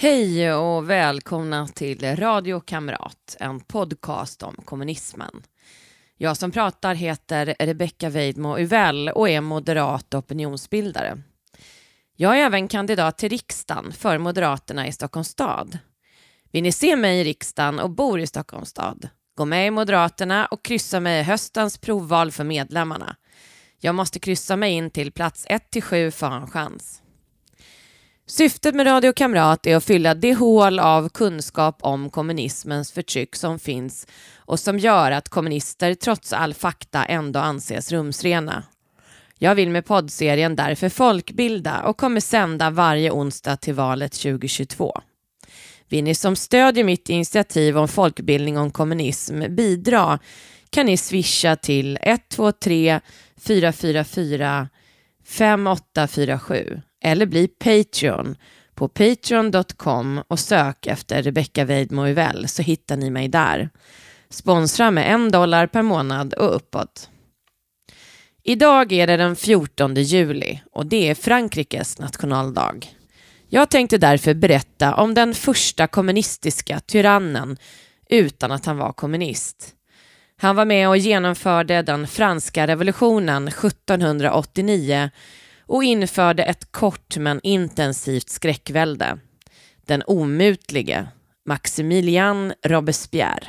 Hej och välkomna till Radio Kamrat, en podcast om kommunismen. Jag som pratar heter Rebecka Weidmo Uvell och är moderat opinionsbildare. Jag är även kandidat till riksdagen för Moderaterna i Stockholms stad. Vill ni se mig i riksdagen och bor i Stockholms stad? Gå med i Moderaterna och kryssa mig i höstens provval för medlemmarna. Jag måste kryssa mig in till plats 1-7 för en chans. Syftet med Radio Kamrat är att fylla det hål av kunskap om kommunismens förtryck som finns och som gör att kommunister trots all fakta ändå anses rumsrena. Jag vill med poddserien därför folkbilda och kommer sända varje onsdag till valet 2022. Vill ni som stödjer mitt initiativ om folkbildning om kommunism bidra kan ni swisha till 123 444 5847 eller bli Patreon på patreon.com och sök efter Rebecca Weidmo så hittar ni mig där. Sponsra med en dollar per månad och uppåt. Idag är det den 14 juli och det är Frankrikes nationaldag. Jag tänkte därför berätta om den första kommunistiska tyrannen utan att han var kommunist. Han var med och genomförde den franska revolutionen 1789 och införde ett kort men intensivt skräckvälde. Den omutlige Maximilian Robespierre.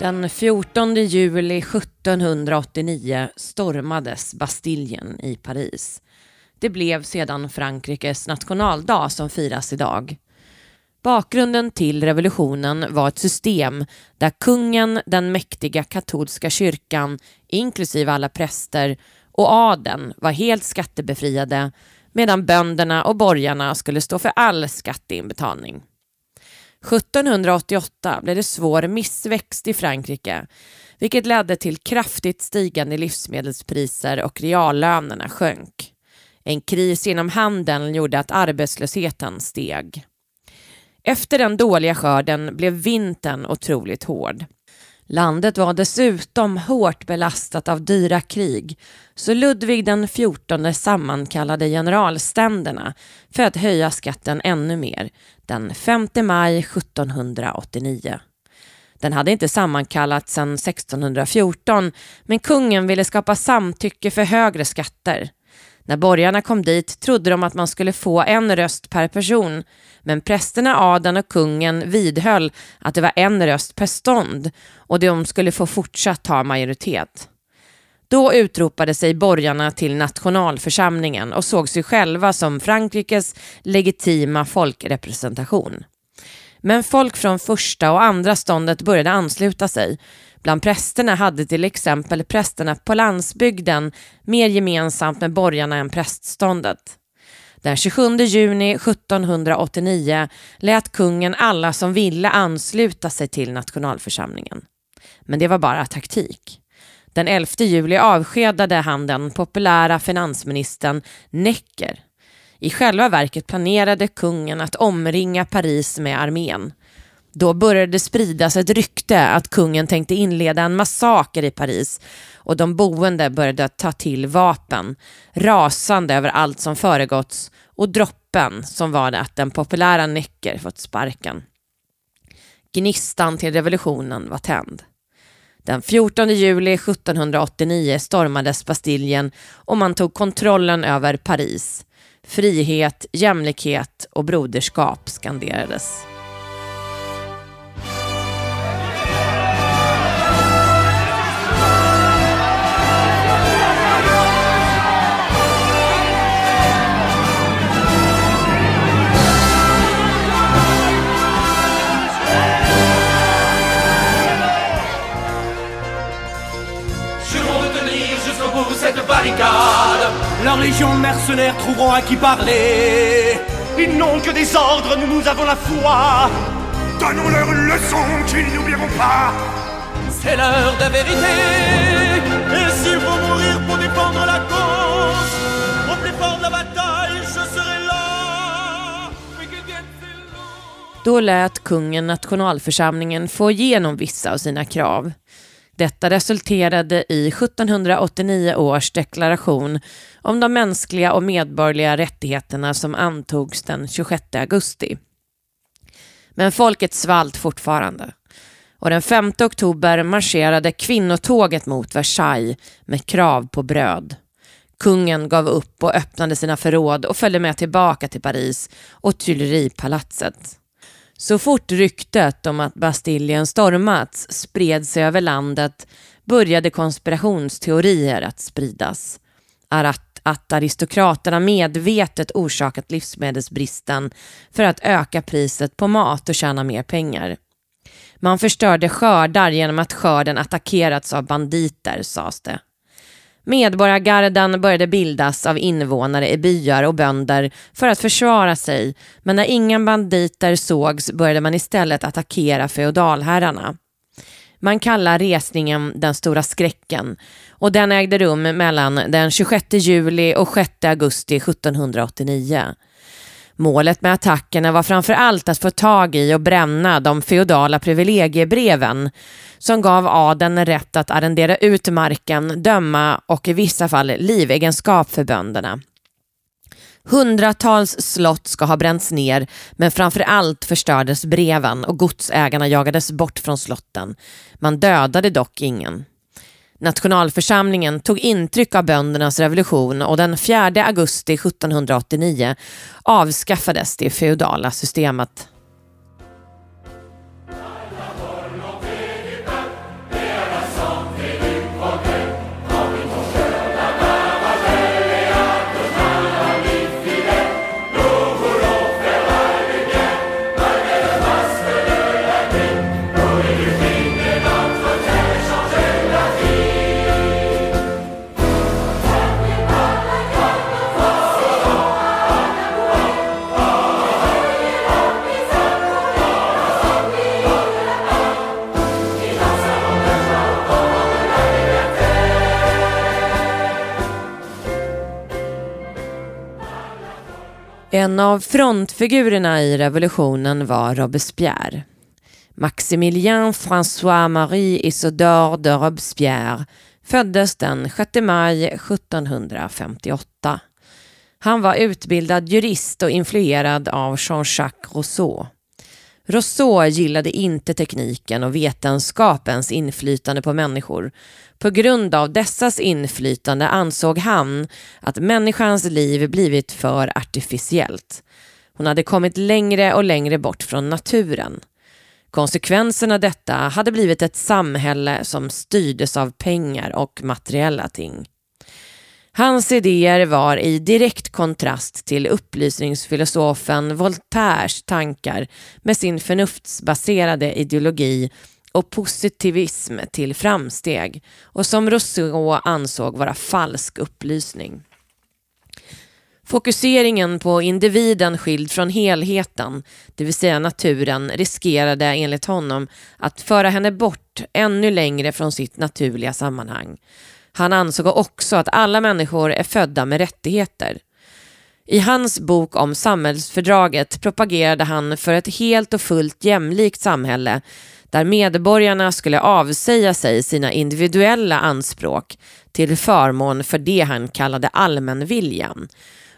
Den 14 juli 1789 stormades Bastiljen i Paris. Det blev sedan Frankrikes nationaldag som firas idag. Bakgrunden till revolutionen var ett system där kungen, den mäktiga katolska kyrkan, inklusive alla präster, och adeln var helt skattebefriade medan bönderna och borgarna skulle stå för all skatteinbetalning. 1788 blev det svår missväxt i Frankrike vilket ledde till kraftigt stigande livsmedelspriser och reallönerna sjönk. En kris inom handeln gjorde att arbetslösheten steg. Efter den dåliga skörden blev vintern otroligt hård. Landet var dessutom hårt belastat av dyra krig så Ludvig den XIV sammankallade generalständerna för att höja skatten ännu mer den 5 maj 1789. Den hade inte sammankallats sedan 1614 men kungen ville skapa samtycke för högre skatter. När borgarna kom dit trodde de att man skulle få en röst per person men prästerna, adeln och kungen vidhöll att det var en röst per stånd och de skulle få fortsatt ha majoritet. Då utropade sig borgarna till nationalförsamlingen och såg sig själva som Frankrikes legitima folkrepresentation. Men folk från första och andra ståndet började ansluta sig. Bland prästerna hade till exempel prästerna på landsbygden mer gemensamt med borgarna än prästståndet. Den 27 juni 1789 lät kungen alla som ville ansluta sig till nationalförsamlingen. Men det var bara taktik. Den 11 juli avskedade han den populära finansministern Necker. I själva verket planerade kungen att omringa Paris med armén. Då började det spridas ett rykte att kungen tänkte inleda en massaker i Paris och de boende började ta till vapen, rasande över allt som föregåtts och droppen som var det att den populära Necker fått sparken. Gnistan till revolutionen var tänd. Den 14 juli 1789 stormades Bastiljen och man tog kontrollen över Paris. Frihet, jämlikhet och broderskap skanderades. Mercenaires trouveront à qui parler. Ils n'ont que des ordres, nous nous avons la foi. Donnons-leur une leçon qu'ils n'oublieront pas. C'est l'heure de vérité. Et s'il faut mourir pour défendre la cause, au plus fort de la bataille, je serai là. Då lät kungen nationalförsamlingen få igenom vissa av sina krav. Detta resulterade i 1789 års deklaration om de mänskliga och medborgerliga rättigheterna som antogs den 26 augusti. Men folket svalt fortfarande och den 5 oktober marscherade kvinnotåget mot Versailles med krav på bröd. Kungen gav upp och öppnade sina förråd och följde med tillbaka till Paris och Tuileripalatset. Så fort ryktet om att Bastiljen stormats spred sig över landet började konspirationsteorier att spridas. Att, att aristokraterna medvetet orsakat livsmedelsbristen för att öka priset på mat och tjäna mer pengar. Man förstörde skördar genom att skörden attackerats av banditer, sades det. Medborgargarden började bildas av invånare i byar och bönder för att försvara sig, men när inga banditer sågs började man istället attackera feodalherrarna. Man kallar resningen den stora skräcken och den ägde rum mellan den 26 juli och 6 augusti 1789. Målet med attackerna var framför allt att få tag i och bränna de feodala privilegiebreven som gav adeln rätt att arrendera ut marken, döma och i vissa fall livegenskap för bönderna. Hundratals slott ska ha bränts ner men framför allt förstördes breven och godsägarna jagades bort från slotten. Man dödade dock ingen. Nationalförsamlingen tog intryck av böndernas revolution och den 4 augusti 1789 avskaffades det feodala systemet. En av frontfigurerna i revolutionen var Robespierre. Maximilien François-Marie Isidore de Robespierre föddes den 6 maj 1758. Han var utbildad jurist och influerad av Jean-Jacques Rousseau. Rousseau gillade inte tekniken och vetenskapens inflytande på människor. På grund av dessas inflytande ansåg han att människans liv blivit för artificiellt. Hon hade kommit längre och längre bort från naturen. Konsekvensen av detta hade blivit ett samhälle som styrdes av pengar och materiella ting. Hans idéer var i direkt kontrast till upplysningsfilosofen Voltaires tankar med sin förnuftsbaserade ideologi och positivism till framsteg och som Rousseau ansåg vara falsk upplysning. Fokuseringen på individen skild från helheten, det vill säga naturen, riskerade enligt honom att föra henne bort ännu längre från sitt naturliga sammanhang. Han ansåg också att alla människor är födda med rättigheter. I hans bok om samhällsfördraget propagerade han för ett helt och fullt jämlikt samhälle där medborgarna skulle avsäga sig sina individuella anspråk till förmån för det han kallade allmänviljan,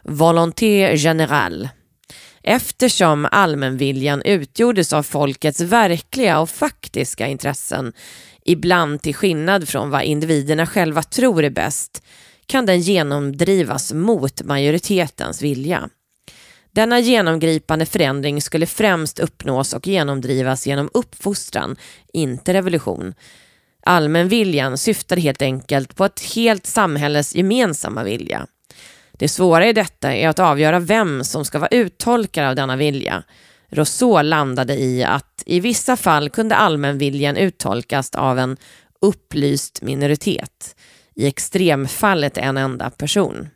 volonté générale. Eftersom allmänviljan utgjordes av folkets verkliga och faktiska intressen ibland till skillnad från vad individerna själva tror är bäst, kan den genomdrivas mot majoritetens vilja. Denna genomgripande förändring skulle främst uppnås och genomdrivas genom uppfostran, inte revolution. Allmänviljan syftar helt enkelt på ett helt samhälles gemensamma vilja. Det svåra i detta är att avgöra vem som ska vara uttolkare av denna vilja. Rousseau landade i att i vissa fall kunde allmänviljan uttolkas av en upplyst minoritet, i extremfallet en enda person.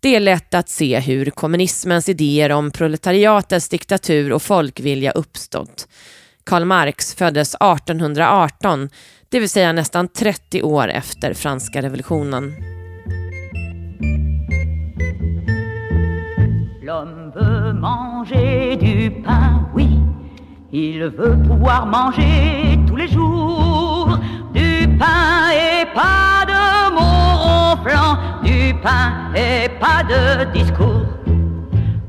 Det är lätt att se hur kommunismens idéer om proletariatets diktatur och folkvilja uppstått. Karl Marx föddes 1818, det vill säga nästan 30 år efter franska revolutionen. L'homme veut manger du pain, oui. Il veut pouvoir manger tous les jours du pain et pas de mots ronflants, du pain et pas de discours.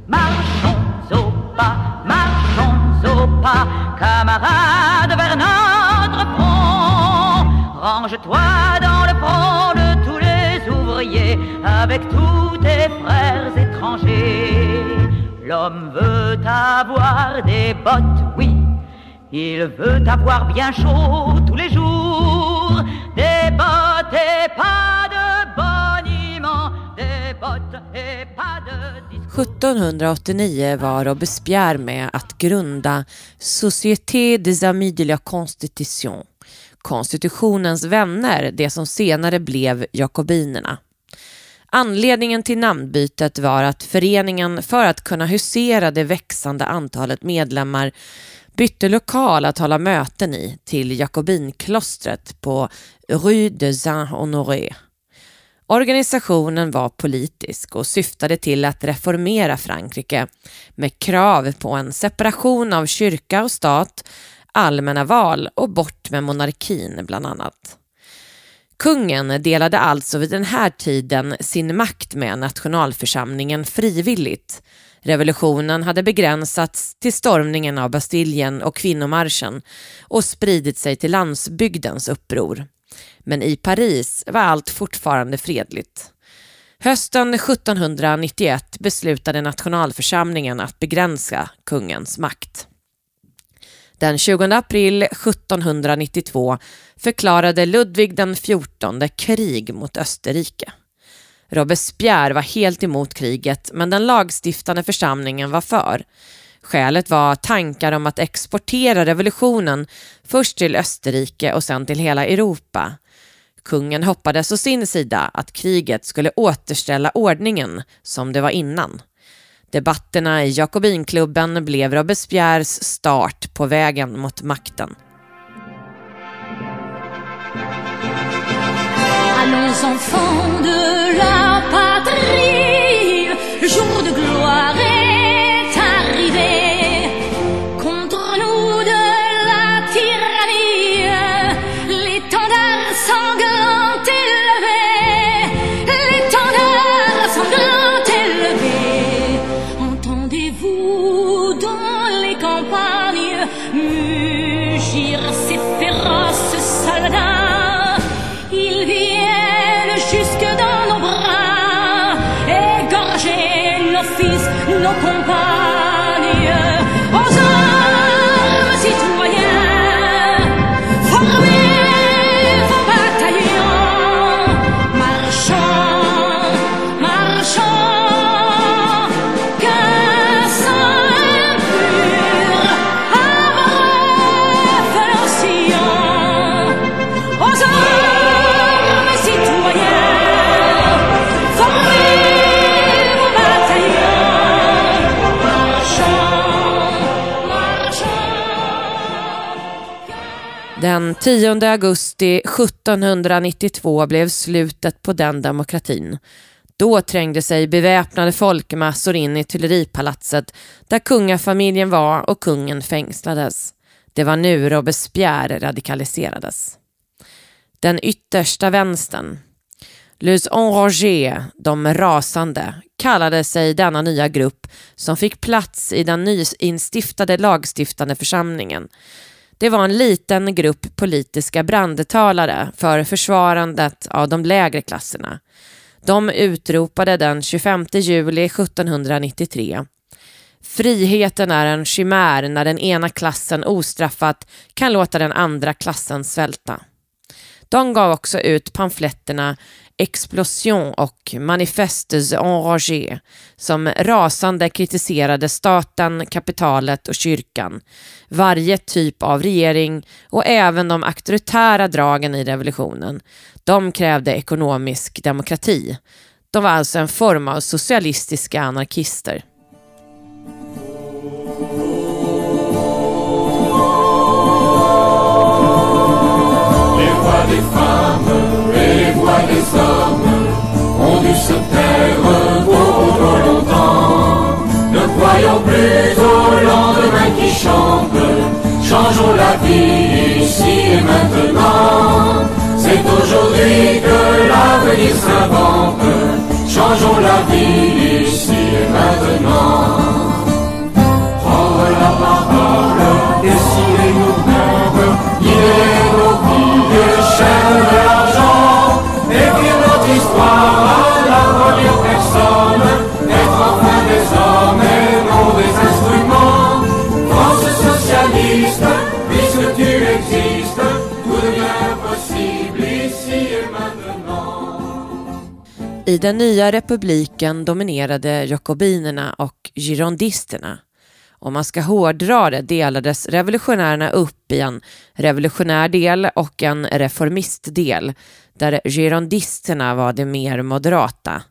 Marchons au pas, marchons au pas, camarades vers notre front. Range-toi dans le front de tous les ouvriers avec tous tes frères étrangers. L'homme veut avoir des bottes, oui. Il veut avoir bien chaud tous les jours. Des bottes et pas de boniment. Des bottes et pas de 1789 var Robespierre med att grunda Société des Amis de la Constitution, konstitutionens vänner, det som senare blev jakobinerna. Anledningen till namnbytet var att föreningen för att kunna husera det växande antalet medlemmar bytte lokal att hålla möten i till Jakobinklostret på Rue de Saint-Honoré. Organisationen var politisk och syftade till att reformera Frankrike med krav på en separation av kyrka och stat, allmänna val och bort med monarkin bland annat. Kungen delade alltså vid den här tiden sin makt med nationalförsamlingen frivilligt. Revolutionen hade begränsats till stormningen av Bastiljen och kvinnomarschen och spridit sig till landsbygdens uppror. Men i Paris var allt fortfarande fredligt. Hösten 1791 beslutade nationalförsamlingen att begränsa kungens makt. Den 20 april 1792 förklarade Ludvig den XIV krig mot Österrike. Robespierre var helt emot kriget men den lagstiftande församlingen var för. Skälet var tankar om att exportera revolutionen först till Österrike och sen till hela Europa. Kungen hoppades å sin sida att kriget skulle återställa ordningen som det var innan. Debatterna i Jakobinklubben blev Robespierres start på vägen mot makten. Allons enfants de la Den 10 augusti 1792 blev slutet på den demokratin. Då trängde sig beväpnade folkmassor in i Tuileripalatset där kungafamiljen var och kungen fängslades. Det var nu Robespierre radikaliserades. Den yttersta vänstern, Les Enragés, de rasande, kallade sig denna nya grupp som fick plats i den nyinstiftade lagstiftande församlingen det var en liten grupp politiska brandtalare för försvarandet av de lägre klasserna. De utropade den 25 juli 1793 Friheten är en chimär när den ena klassen ostraffat kan låta den andra klassen svälta. De gav också ut pamfletterna Explosion och Manifestes enragé som rasande kritiserade staten, kapitalet och kyrkan, varje typ av regering och även de auktoritära dragen i revolutionen. De krävde ekonomisk demokrati. De var alltså en form av socialistiska anarkister. Se taire pour longtemps. Ne croyons plus au lendemain qui chante, changeons la vie ici et maintenant. C'est aujourd'hui que l'avenir s'invente, changeons la vie I den nya republiken dominerade jakobinerna och girondisterna. Om man ska hårdra det delades revolutionärerna upp i en revolutionär del och en reformistdel där girondisterna var de mer moderata.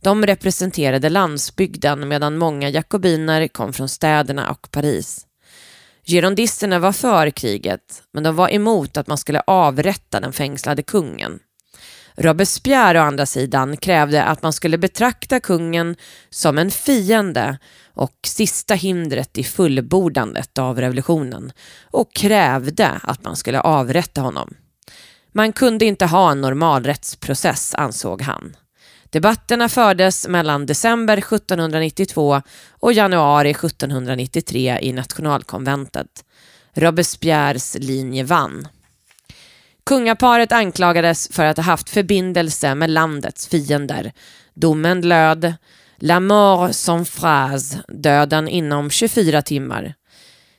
De representerade landsbygden medan många jakobiner kom från städerna och Paris. Girondisterna var för kriget men de var emot att man skulle avrätta den fängslade kungen. Robespierre å andra sidan krävde att man skulle betrakta kungen som en fiende och sista hindret i fullbordandet av revolutionen och krävde att man skulle avrätta honom. Man kunde inte ha en normal rättsprocess ansåg han. Debatterna fördes mellan december 1792 och januari 1793 i nationalkonventet. Robespierres linje vann. Kungaparet anklagades för att ha haft förbindelse med landets fiender. Domen löd La mort sans phrase, döden inom 24 timmar.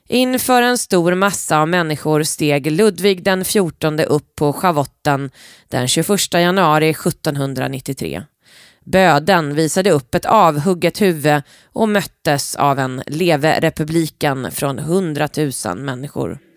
Inför en stor massa av människor steg Ludvig den 14 upp på schavotten den 21 januari 1793. Böden visade upp ett avhugget huvud och möttes av en leve republiken från hundratusen människor.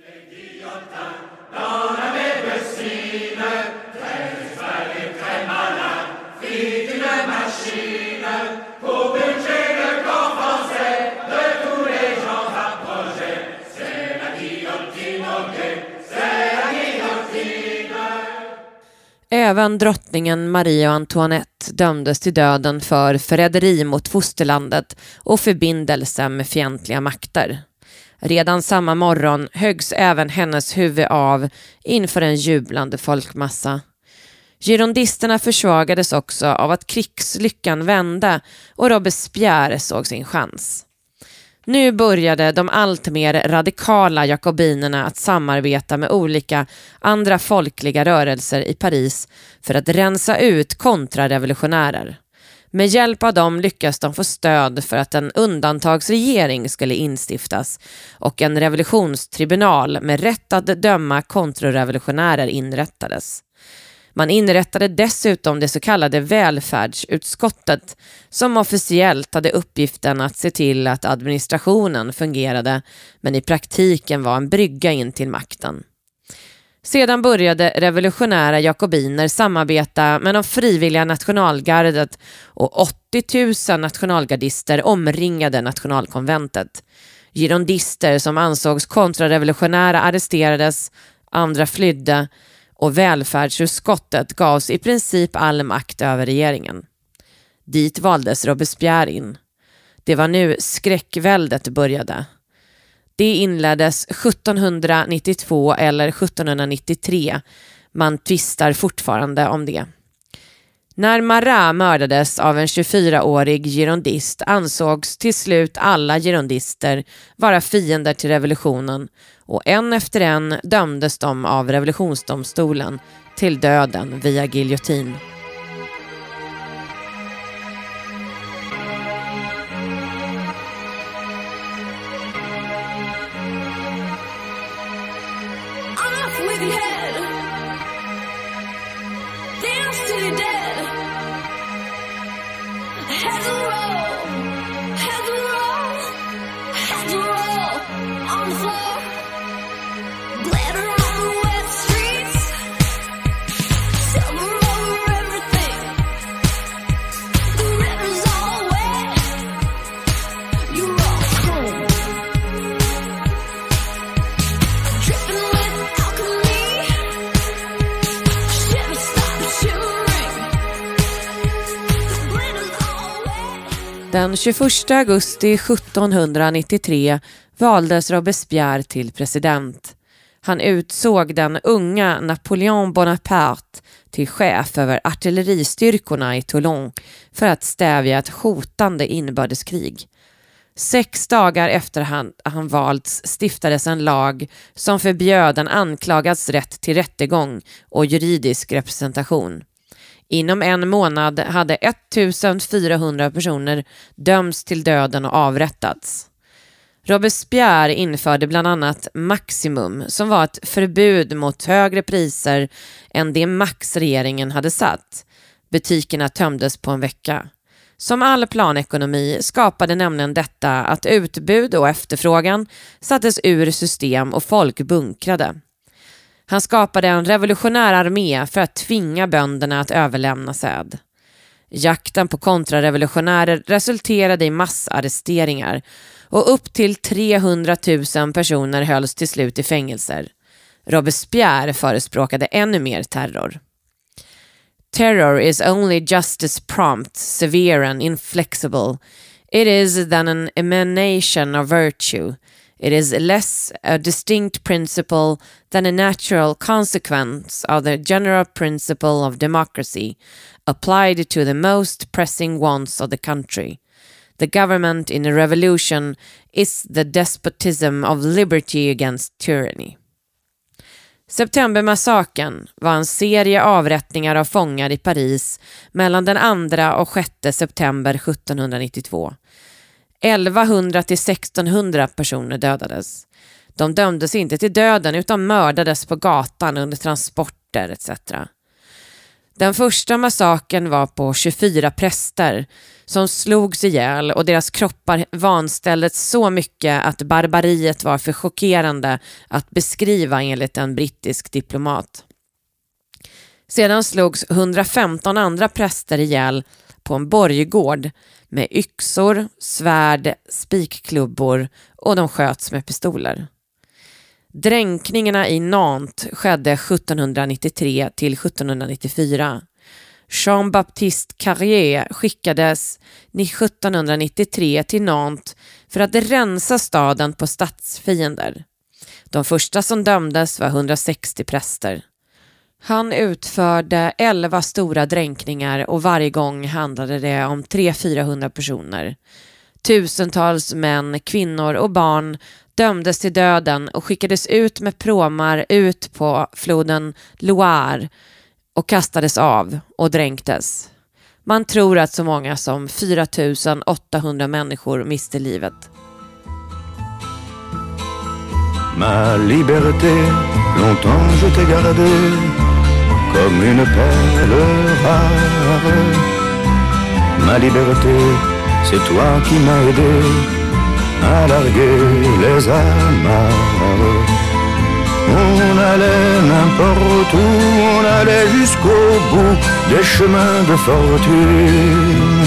Även drottningen Marie Antoinette dömdes till döden för förräderi mot fosterlandet och förbindelse med fientliga makter. Redan samma morgon höggs även hennes huvud av inför en jublande folkmassa. Girondisterna försvagades också av att krigslyckan vände och Robespierre såg sin chans. Nu började de allt mer radikala jakobinerna att samarbeta med olika andra folkliga rörelser i Paris för att rensa ut kontrarevolutionärer. Med hjälp av dem lyckas de få stöd för att en undantagsregering skulle instiftas och en revolutionstribunal med rätt att döma kontrarevolutionärer inrättades. Man inrättade dessutom det så kallade välfärdsutskottet som officiellt hade uppgiften att se till att administrationen fungerade men i praktiken var en brygga in till makten. Sedan började revolutionära jakobiner samarbeta med de frivilliga nationalgardet och 80 000 nationalgardister omringade nationalkonventet. Girondister som ansågs kontrarevolutionära arresterades, andra flydde och välfärdsutskottet gavs i princip all makt över regeringen. Dit valdes Robespierre in. Det var nu skräckväldet började. Det inleddes 1792 eller 1793. Man tvistar fortfarande om det. När Marat mördades av en 24-årig girondist ansågs till slut alla girondister vara fiender till revolutionen och en efter en dömdes de av revolutionsdomstolen till döden via giljotin. Den 21 augusti 1793 valdes Robespierre till president. Han utsåg den unga Napoleon Bonaparte till chef över artilleristyrkorna i Toulon för att stävja ett hotande inbördeskrig. Sex dagar efter han, han valts stiftades en lag som förbjöd en anklagads rätt till rättegång och juridisk representation. Inom en månad hade 1400 personer dömts till döden och avrättats. Robespierre införde bland annat maximum som var ett förbud mot högre priser än det max regeringen hade satt. Butikerna tömdes på en vecka. Som all planekonomi skapade nämligen detta att utbud och efterfrågan sattes ur system och folk bunkrade. Han skapade en revolutionär armé för att tvinga bönderna att överlämna säd. Jakten på kontrarevolutionärer resulterade i massarresteringar och upp till 300 000 personer hölls till slut i fängelser. Robespierre förespråkade ännu mer terror. Terror is only justice prompt, severe and inflexible. It is than an emanation of virtue. It is less a distinct principle than a natural consequence of the general principle of democracy applied to the most pressing wants of the country. The government in a revolution is the despotism of liberty against tyranny. Septembermassakern var en serie avrättningar av fångar i Paris mellan den 2 och 6 september 1792. 1100 till 1600 personer dödades. De dömdes inte till döden utan mördades på gatan under transporter etc. Den första massakern var på 24 präster som slogs ihjäl och deras kroppar vanställdes så mycket att barbariet var för chockerande att beskriva enligt en brittisk diplomat. Sedan slogs 115 andra präster ihjäl på en borggård med yxor, svärd, spikklubbor och de sköts med pistoler. Dränkningarna i Nantes skedde 1793 till 1794. Jean-Baptiste Carrier skickades 1793 till Nantes för att rensa staden på stadsfiender. De första som dömdes var 160 präster. Han utförde 11 stora dränkningar och varje gång handlade det om 300-400 personer. Tusentals män, kvinnor och barn dömdes till döden och skickades ut med pråmar ut på floden Loire och kastades av och dränktes. Man tror att så många som 4 800 människor miste livet. Ma liberté, longtemps je t'ai gardé comme une perle rare. Ma liberté, c'est toi qui m'as aidé à larguer les amarres. On allait n'importe où, on allait jusqu'au bout des chemins de fortune.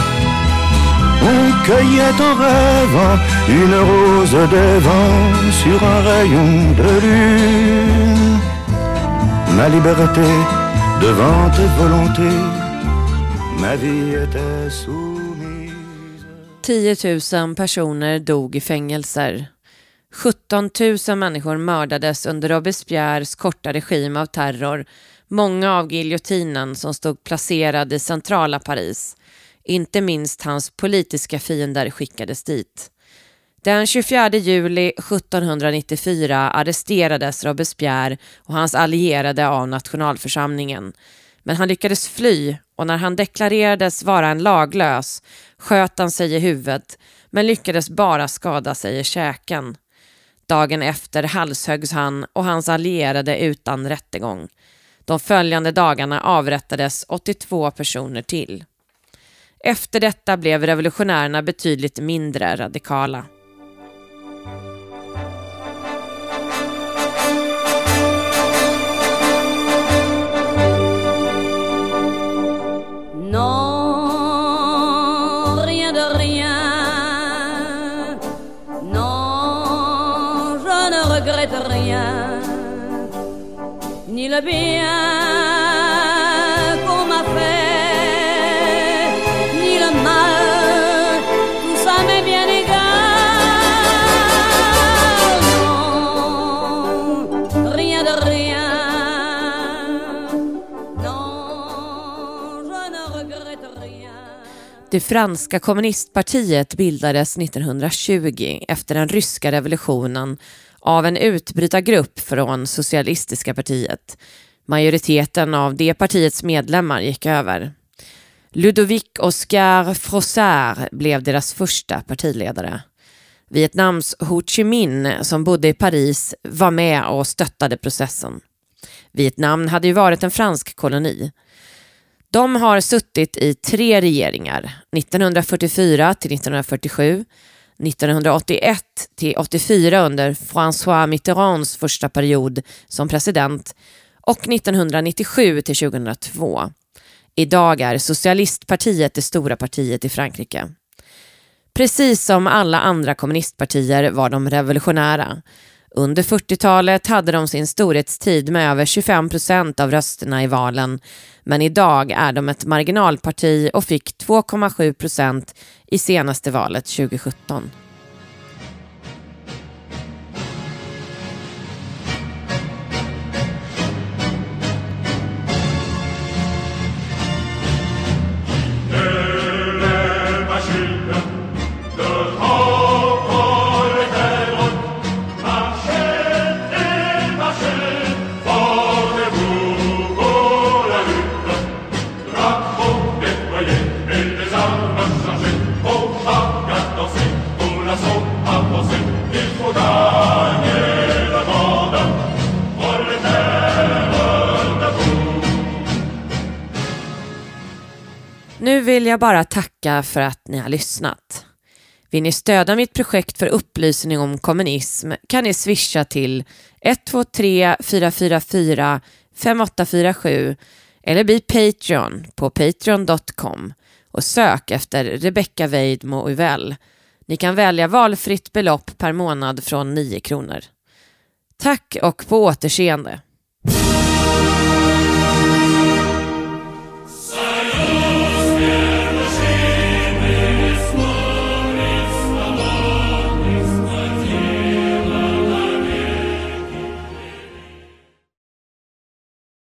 On cueillait en rêvant une rose des vents sur un rayon de lune. Ma liberté devant tes volontés, ma vie était soumise. 10 000 personer dog i fängelser. 17 000 människor mördades under Robespierres korta regim av terror, många av giljotinen som stod placerad i centrala Paris. Inte minst hans politiska fiender skickades dit. Den 24 juli 1794 arresterades Robespierre och hans allierade av nationalförsamlingen. Men han lyckades fly och när han deklarerades vara en laglös sköt han sig i huvudet men lyckades bara skada sig i käken. Dagen efter halshöggs han och hans allierade utan rättegång. De följande dagarna avrättades 82 personer till. Efter detta blev revolutionärerna betydligt mindre radikala. Il bien qu'on m'a fait, ni le mal, tout ça m'est bien égal. Non, rien de rien. Non, je ne regrette rien. Det franska kommunistpartiet bildades 1920 efter den ryska revolutionen av en utbrytargrupp från Socialistiska partiet. Majoriteten av det partiets medlemmar gick över. Ludovic Oscar Frossard blev deras första partiledare. Vietnams Ho Chi Minh, som bodde i Paris, var med och stöttade processen. Vietnam hade ju varit en fransk koloni. De har suttit i tre regeringar, 1944 till 1947, 1981 till 84 under François Mitterrands första period som president och 1997 till 2002. Idag är Socialistpartiet det stora partiet i Frankrike. Precis som alla andra kommunistpartier var de revolutionära. Under 40-talet hade de sin storhetstid med över 25 procent av rösterna i valen men idag är de ett marginalparti och fick 2,7 procent i senaste valet 2017. Vill jag bara tacka för att ni har lyssnat. Vill ni stödja mitt projekt för upplysning om kommunism kan ni swisha till 123 444 5847 eller bli Patreon på patreon.com och sök efter Rebecca Weidmo Uvell. Ni kan välja valfritt belopp per månad från 9 kronor. Tack och på återseende!